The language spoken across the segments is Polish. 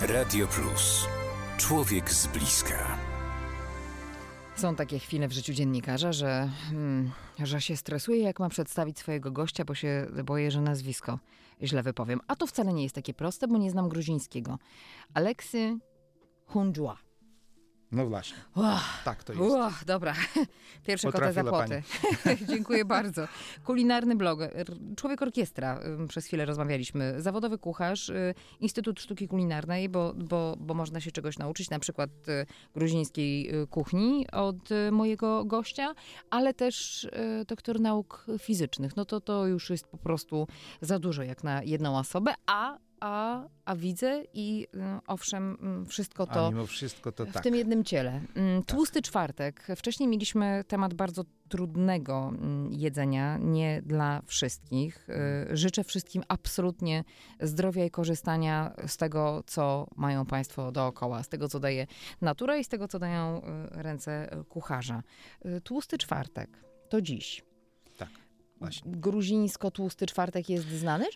Radio Plus. Człowiek z bliska. Są takie chwile w życiu dziennikarza, że, hmm, że się stresuje, jak ma przedstawić swojego gościa, bo się boję, że nazwisko źle wypowiem. A to wcale nie jest takie proste, bo nie znam gruzińskiego. Aleksy Hundżua. No właśnie. Tak to jest. uch, dobra, pierwsze kote za Potrafiła płoty. Dziękuję bardzo. Kulinarny bloger, człowiek orkiestra, przez chwilę rozmawialiśmy, zawodowy kucharz, y, Instytut Sztuki Kulinarnej, bo, bo, bo można się czegoś nauczyć, na przykład y, gruzińskiej y, kuchni od mojego gościa, ale też doktor nauk fizycznych. No to to już jest po prostu za dużo jak na jedną osobę, a, a, a widzę i y, owszem, mm, wszystko to... A mimo wszystko to W tak. tym jednym ciele. Mm, Tłusty czwartek. Wcześniej mieliśmy temat bardzo trudnego mm, jedzenia, nie dla wszystkich. Y, Życzę wszystkim absolutnie zdrowia i korzystania z tego, co mają Państwo dookoła, z tego, co daje natura i z tego, co dają y, ręce kucharza. Tłusty czwartek to dziś. Tak, właśnie. Gruzińsko tłusty czwartek jest znany?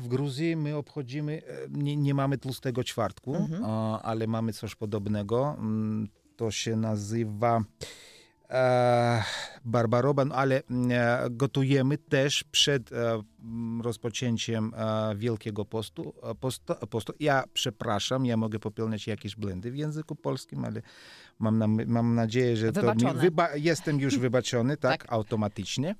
W Gruzji my obchodzimy, e, nie, nie mamy tłustego czwartku, Mhm. ale mamy coś podobnego. Mm, To się nazywa e, barbaroba, no ale e, gotujemy też przed e, m, rozpoczęciem e, Wielkiego Postu, postu, postu. Ja przepraszam, ja mogę popełniać jakieś błędy w języku polskim, ale mam, na, mam nadzieję, że to mi, wyba, jestem już wybaczony, tak, Tak. automatycznie.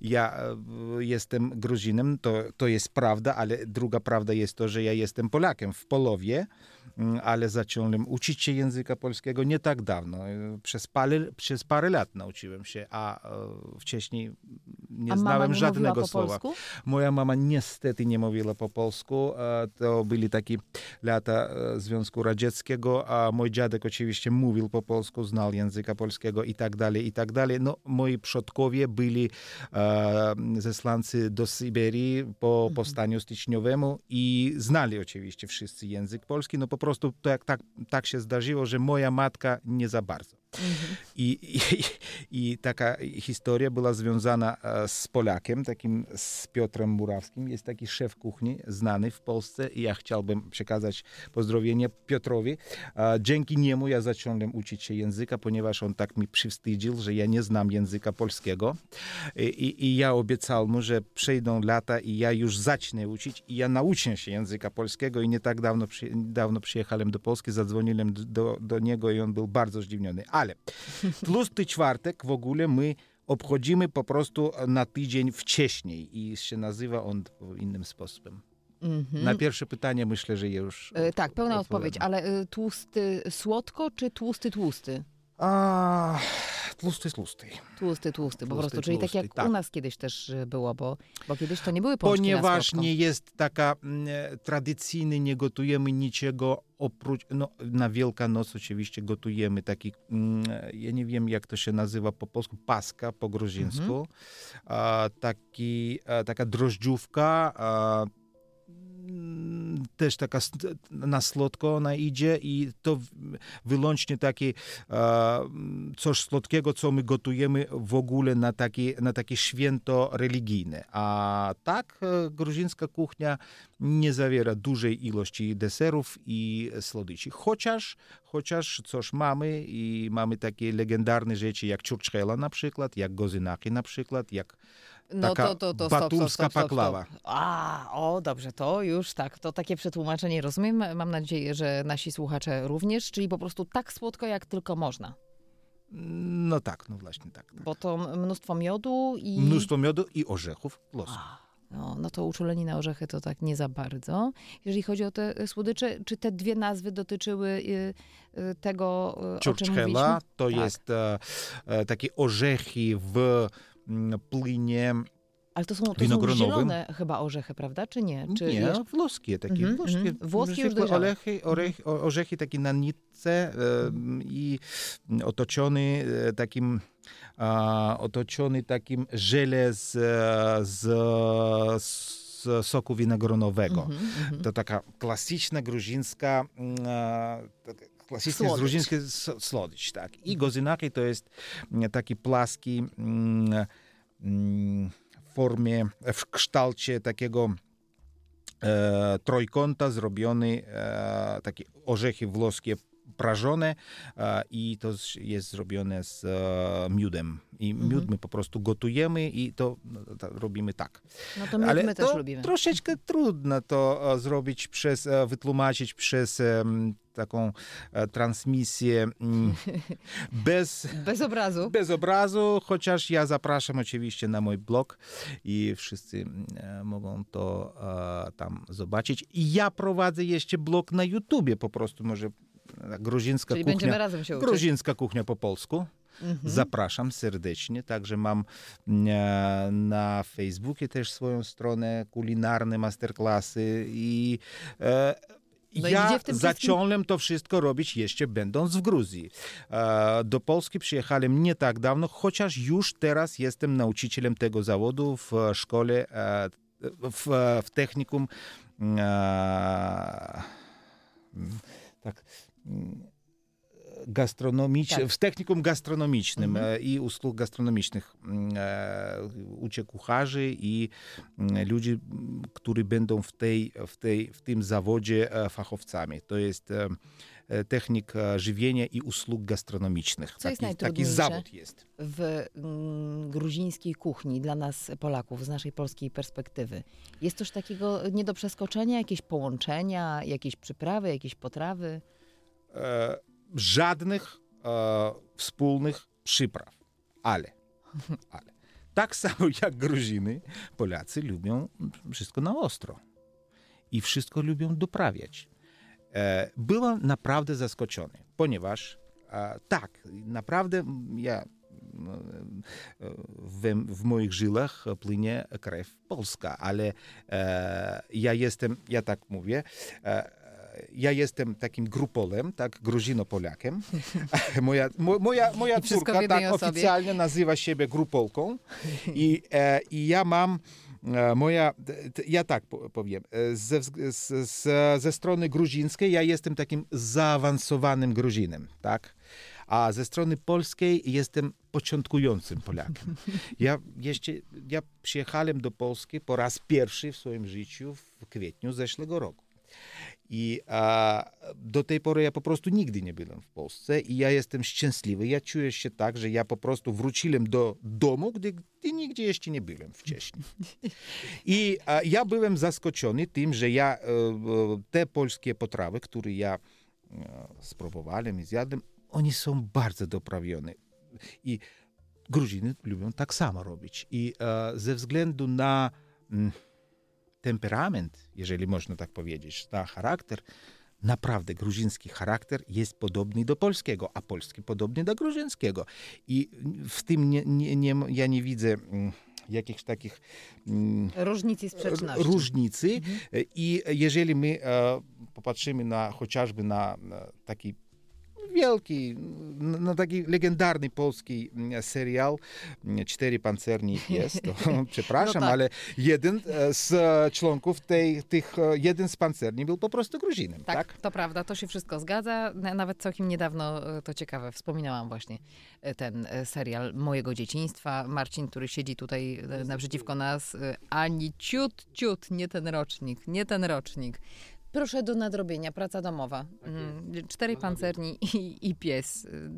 Ja e, jestem Gruzinem, to, to jest prawda, ale druga prawda jest to, że ja jestem Polakiem w Polowie, mm, ale zacząłem uczyć się języka polskiego nie tak dawno. E, Przez parę, przez parę lat nauczyłem się, a e, wcześniej nie A znałem nie żadnego słowa. polsku? Moja mama niestety nie mówiła po polsku. E, To byli takie lata e, Związku Radzieckiego, a mój dziadek oczywiście mówił po polsku, znał języka polskiego i tak dalej, i tak dalej. No, moi przodkowie byli zesłańcy do Syberii po powstaniu styczniowemu i znali oczywiście wszyscy język polski. No po prostu tak, tak, tak się zdarzyło, że moja matka nie za bardzo. I, i, I taka historia była związana e, z Polakiem, takim z Piotrem Murawskim. Jest taki szef kuchni, znany w Polsce i ja chciałbym przekazać pozdrowienie Piotrowi. Dzięki niemu ja zacząłem uczyć się języka, ponieważ on tak mi przywstydził, że ja nie znam języka polskiego. I, i, ja obiecał mu, że przejdą lata i ja już zacznę uczyć i ja nauczę się języka polskiego i nie tak dawno, przy, dawno przyjechałem do Polski, zadzwoniłem do, do niego i on był bardzo zdziwiony. Ale tłusty czwartek w ogóle my obchodzimy po prostu na tydzień wcześniej i się nazywa on innym sposobem. Na pierwsze pytanie myślę, że już... E, tak, pełna odpowiedź, ale e, tłusty słodko czy tłusty tłusty? A, tłusty, tłusty. Tłusty, tłusty, po prostu. Czyli tak jak tak. u nas kiedyś też y, było, bo, bo kiedyś to nie były pączki Ponieważ nie jest taka mm, tradycyjny, nie gotujemy niczego oprócz, no na Wielkanoc oczywiście gotujemy taki, mm, ja nie wiem jak to się nazywa po polsku, paska po gruzińsku, a, taki, a, taka drożdżówka, a, też taka na słodko ona idzie i to wyłącznie takie coś słodkiego, co my gotujemy w ogóle na takie, na takie święto religijne. A tak e, gruzińska kuchnia nie zawiera dużej ilości deserów i słodyczy. Chociaż, chociaż coś mamy i mamy takie legendarne rzeczy jak ciurczela na przykład, jak gozynaki na przykład, jak No taka to, to, to, stop, stop, stop, stop. A, o, dobrze, to już tak, to takie przetłumaczenie rozumiem. Mam nadzieję, że nasi słuchacze również, czyli po prostu tak słodko, jak tylko można. No tak, no właśnie tak. tak. Bo to mnóstwo miodu i... Mnóstwo miodu i orzechów losu. No, no to uczuleni na orzechy to tak nie za bardzo. Jeżeli chodzi o te słodycze, czy te dwie nazwy dotyczyły y, y, tego, y, o czym mówiliśmy? To Tak. jest e, e, takie orzechy w płynie, Ale to są, to są winogronowym. zielone chyba orzechy, prawda? Czy nie? Czy nie, włoskie, takie Mhm, włoskie, mhm. Włoskie już dojrzałe. orechy, orechy, orzechy takie na nitce e, i otoczony e, takim otoczony takim żele z, z, z soku winogronowego. Mhm, To taka klasyczna gruzińska mm, klasyczna Słodycz. gruzińska s- słodycz, tak. I gozynaki to jest mm, taki plaski mm, mm, w formie, w kształcie takiego e, trójkąta zrobiony, e, takie orzechy włoskie prażone i to jest zrobione z e, miodem. I miód my po prostu gotujemy i to, no, to robimy tak. No to my, my też to lubimy. troszeczkę trudno to e, zrobić przez, e, wytłumaczyć przez taką transmisję mm, bez, Bez obrazu. bez obrazu, chociaż ja zapraszam oczywiście na mój blog i wszyscy e, mogą to tam zobaczyć. I ja prowadzę jeszcze blog na YouTubie po prostu, może gruzińska Czyli kuchnia. razem się uczyć. Gruzińska kuchnia po polsku. Mhm. Zapraszam serdecznie. Także mam e, na Facebookie też swoją stronę, kulinarne masterclassy i e, No ja zacząłem to wszystko robić jeszcze będąc w Gruzji. E, Do Polski przyjechałem nie tak dawno, chociaż już teraz jestem nauczycielem tego zawodu w szkole, e, w, w technikum tak gastronomicznym, Tak. w technikum gastronomicznym e, i usług gastronomicznych. Mm, e, Uczę kucharzy i mm, ludzi, którzy będą w, tej, w, tej, w tym zawodzie e, fachowcami. To jest technik e, żywienia i usług gastronomicznych. Co jest taki, taki zawód jest. w mm, gruzińskiej kuchni dla nas Polaków, z naszej polskiej perspektywy. Jest coś takiego nie do przeskoczenia, jakieś połączenia, jakieś przyprawy, jakieś potrawy? e, żadnych e, wspólnych przypraw. Ale, ale tak samo jak Gruziny, Polacy lubią wszystko na ostro. I wszystko lubią doprawiać. E, byłem naprawdę zaskoczony, ponieważ e, tak, naprawdę ja no, w, w moich żyłach płynie krew polska, ale e, ja jestem, ja tak mówię, e, ja jestem takim grupolem, tak, gruzino-polakiem. Moja, mo, moja, moja córka tak oficjalnie nazywa siebie grupolką i, e, i ja mam moja, t- t- ja tak po- powiem, e, ze, wzg- z, z, ze strony gruzińskiej ja jestem takim zaawansowanym Gruzinem, tak? A ze strony polskiej jestem początkującym Polakiem. Ja jeszcze, ja przyjechałem do Polski po raz pierwszy w swoim życiu w kwietniu zeszłego roku. I a, do tej pory ja po prostu nigdy nie byłem w Polsce i ja jestem szczęśliwy. Ja czuję się tak, że ja po prostu wróciłem do domu, gdy, gdy nigdzie jeszcze nie byłem wcześniej. I a, ja byłem zaskoczony tym, że ja e, e, te polskie potrawy, które ja e, spróbowałem i zjadłem, one są bardzo doprawione. I Gruziny lubią tak samo robić. I ze względu na mm, temperament, jeżeli można tak powiedzieć, na charakter, naprawdę gruziński charakter jest podobny do polskiego, a polski podobny do gruzińskiego. I w tym nie, nie, nie, ja nie widzę mm, jakichś takich mm, Różnic i sprzeczności. różnicy. I jeżeli my e, popatrzymy na chociażby na taki wielki, na taki legendarny polski mm, serial Cztery pancerni jest, to przepraszam, No tak. ale jeden e, z e, członków tej, tych, e, jeden z pancerni był po prostu Gruzinem, Tak, tak? to prawda, to się wszystko zgadza. Na- Nawet całkiem niedawno, to ciekawe, wspominałam właśnie ten serial mojego dzieciństwa. Marcin, który siedzi tutaj naprzeciwko nas, ani ciut, ciut, nie ten rocznik, nie ten rocznik. Proszę do nadrobienia, praca domowa. Mm, Cztery pancerni i, i pies. Y,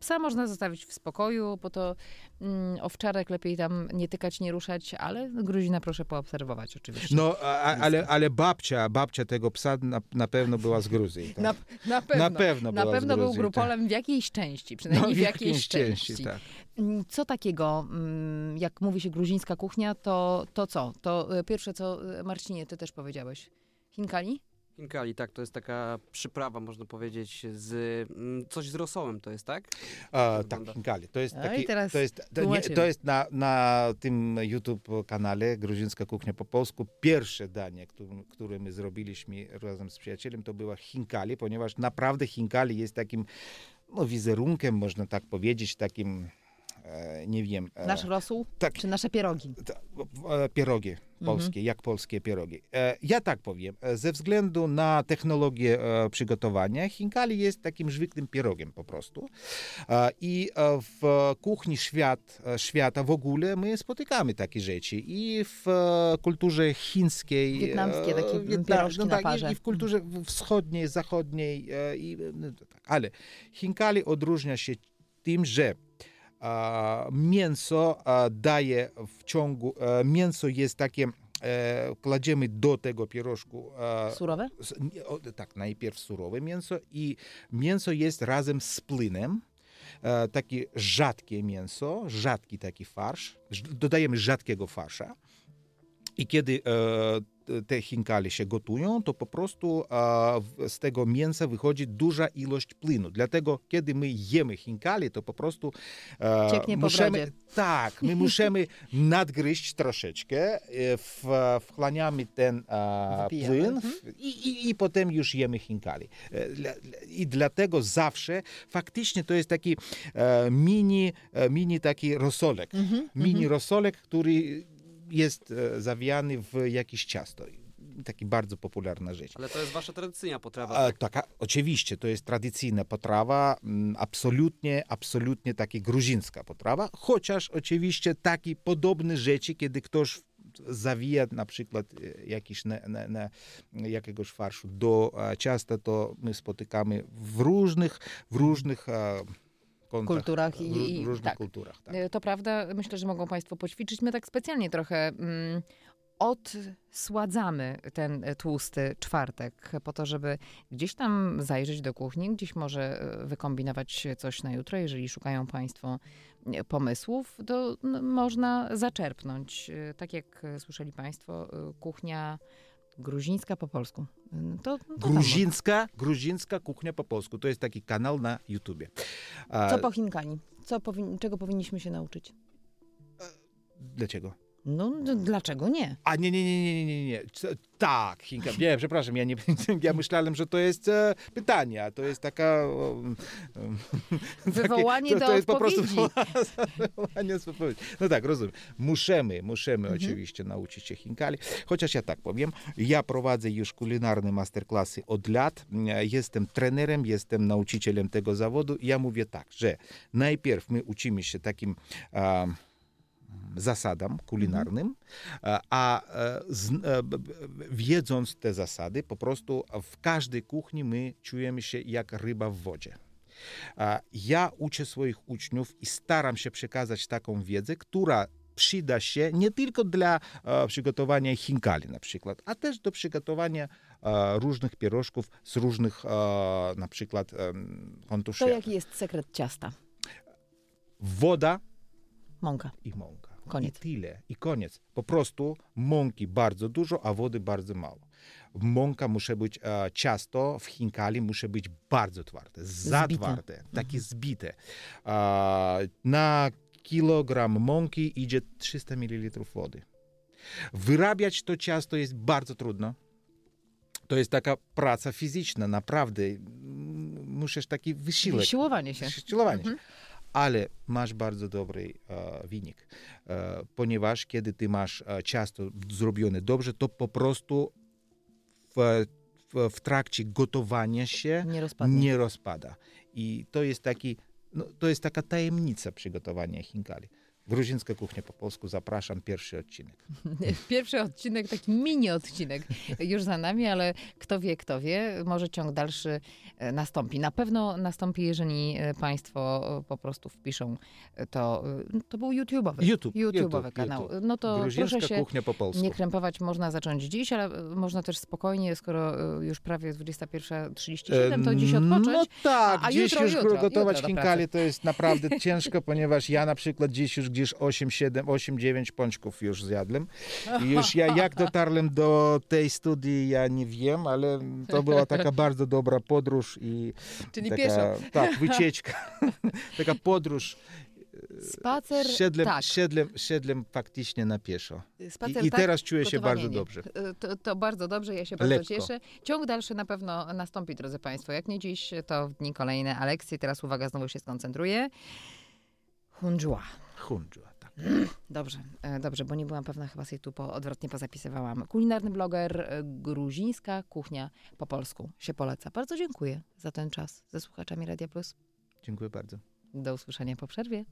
Psa można zostawić w spokoju, bo to mm, owczarek lepiej tam nie tykać, nie ruszać, ale Gruzina proszę poobserwować oczywiście. No, a, a- ale, ale babcia, babcia tego psa na, na pewno była z Gruzji. Tak? Na, na pewno, Na pewno na pewno był Gruzji, grupolem w jakiejś części, No, przynajmniej w w jakiejś jakiejś części. części, tak. Mm, Co takiego, mm, jak mówi się gruzińska kuchnia, to, to co? To e, pierwsze, co e, Marcinie, ty też powiedziałeś. Hinkali? Hinkali, tak, to jest taka przyprawa, można powiedzieć, z mm, coś z rosołem to jest, tak? To tak, wygląda. Hinkali. To jest, i taki, teraz to jest, to, nie, to jest na, na tym YouTube kanale Gruzińska Kuchnia po polsku. Pierwsze danie, które, które my zrobiliśmy razem z przyjacielem, to była Hinkali, ponieważ naprawdę Hinkali jest takim no, wizerunkiem, można tak powiedzieć, takim e, nie wiem. e, Nasz rosół tak. czy nasze pierogi? E, pierogi polskie, jak polskie pierogi. E, Ja tak powiem, e, ze względu na technologię e, przygotowania, chinkali jest takim zwykłym pierogiem po prostu. E, I e, w kuchni świat, e, świata w ogóle my spotykamy takie rzeczy. I w e, kulturze chińskiej. Wietnamskie e, takie Wietnam- na tak, i-. I w kulturze wschodniej, zachodniej. e, I, no, tak. Ale chinkali odróżnia się tym, że mięso daje w ciągu, a, mięso jest takie, e, kładziemy do tego pierożku. Surowe? tak, najpierw surowe mięso i mięso jest razem z płynem. E, takie rzadkie mięso, rzadki taki farsz. Dodajemy rzadkiego farsza. I kiedy e, te chinkali się gotują, to po prostu z tego mięsa wychodzi duża ilość płynu. Dlatego, kiedy my jemy chinkali, to po prostu e, Cieknie musimy, tak, my musimy nadgryźć troszeczkę, e, w, wchłaniamy ten e, plyn Mhm. i, i, i potem już jemy chinkali. I dlatego zawsze faktycznie to jest taki mini, mini taki rosolek. Mhm, Mini rosolek, który jest e, zawijany w jakieś ciasto. Taki bardzo popularna rzecz. Ale to jest wasza tradycyjna potrawa. Tak? taka, oczywiście, to jest tradycyjna potrawa, mm, absolutnie, absolutnie taka gruzińska potrawa, chociaż oczywiście takie podobne rzeczy, kiedy ktoś zawija na przykład e, jakiś na, na, na jakiegoś farszu do e, ciasta, to my spotykamy w różnych, w różnych kątach, Kulturach i- i- różnych tak. kulturach. Tak. E, To prawda, myślę, że mogą Państwo poćwiczyć. My tak specjalnie trochę mm, odsładzamy ten tłusty czwartek, po to, żeby gdzieś tam zajrzeć do kuchni, gdzieś może e, wykombinować coś na jutro. Jeżeli szukają Państwo e, pomysłów, to można zaczerpnąć. Tak jak słyszeli Państwo, kuchnia gruzińska po polsku. E, To, to tam- Gruzińska, gruzińska kuchnia po polsku. To jest taki kanał na YouTubie. A, Co po Chinkani? Co powin- czego powinniśmy się nauczyć? Dlaczego? No, dlaczego nie? A nie, nie, nie, nie, nie, nie, nie. Tak, Chinka. Nie, przepraszam, ja nie ja myślałem, że to jest e, pytanie, a to jest taka... um, um, Wywołanie to, do to jest po prostu odpowiedzi. wywołanie odpowiedzi. No tak, rozumiem. Musimy, musimy Mhm. oczywiście nauczyć się Chinkali. Chociaż ja tak powiem, ja prowadzę już kulinarne masterclassy od lat. Jestem trenerem, jestem nauczycielem tego zawodu. Ja mówię tak, że najpierw my uczymy się takim... zasadom kulinarnym, a- e, z, wiedząc te zasady, po prostu w każdej kuchni my czujemy się jak ryba w wodzie. Ja uczę swoich uczniów i staram się przekazać taką wiedzę, która przyda się nie tylko dla e, przygotowania chinkali na przykład, a też do przygotowania e, różnych pierożków z różnych na przykład kątów To jaki jest sekret ciasta? Woda, Mąka. i mąka. Koniec. I tyle. I koniec. Po prostu mąki bardzo dużo, a wody bardzo mało. Mąka musi być, e, ciasto w chinkali musi być bardzo twarde, za Zbite. twarde, takie zbite. E, na kilogram mąki idzie 300 ml wody. Wyrabiać to ciasto jest bardzo trudno. To jest taka praca fizyczna, naprawdę. Musisz taki wysiłek. Siłowanie się. Siłowanie się. Mhm. Ale masz bardzo dobry e, wynik, e, ponieważ kiedy ty masz e, ciasto zrobione dobrze, to po prostu w, w, w trakcie gotowania się Nie nie rozpada. I to jest taki, no, to jest taka tajemnica przygotowania chinkali. Gruzińska kuchnia po polsku, zapraszam, pierwszy odcinek. Pierwszy odcinek, taki mini odcinek już za nami, ale kto wie, kto wie, może ciąg dalszy e, nastąpi. Na pewno nastąpi, jeżeli e, państwo e, po prostu wpiszą to. To był YouTube'owy. YouTube, YouTube'owy YouTube, kanał. YouTube. No to Gruzińska proszę się kuchnia po polsku. nie krępować, można zacząć dziś, ale można też spokojnie, skoro już prawie 21.37, to dziś odpocząć. No tak, a dziś jutro, już jutro, gotować jutro chinkali to jest naprawdę ciężko, ponieważ ja na przykład dziś już gdzieś 8, 7, 8, 9 pączków już zjadłem. I już ja jak dotarłem do tej studii, ja nie wiem, ale to była taka bardzo dobra podróż i Czyli taka, pieszo. Tak, wycieczka. taka podróż. Spacer, Siedlem, tak. siedlem, siedlem faktycznie na pieszo. Spacer, I, i tak, teraz czuję się bardzo dobrze. E, To, to bardzo dobrze, ja się bardzo Lekko. cieszę. Ciąg dalszy na pewno nastąpi, drodzy Państwo. Jak nie dziś, to w dni kolejne. A lekcje, teraz uwaga, znowu się skoncentruję. Hunjua. Hunjua, tak. Dobrze, e, dobrze, bo nie byłam pewna, chyba sobie tu po, odwrotnie pozapisywałam. Kulinarny bloger, e, gruzińska kuchnia po polsku się poleca. Bardzo dziękuję za ten czas ze słuchaczami Radia Plus. Dziękuję bardzo. Do usłyszenia po przerwie.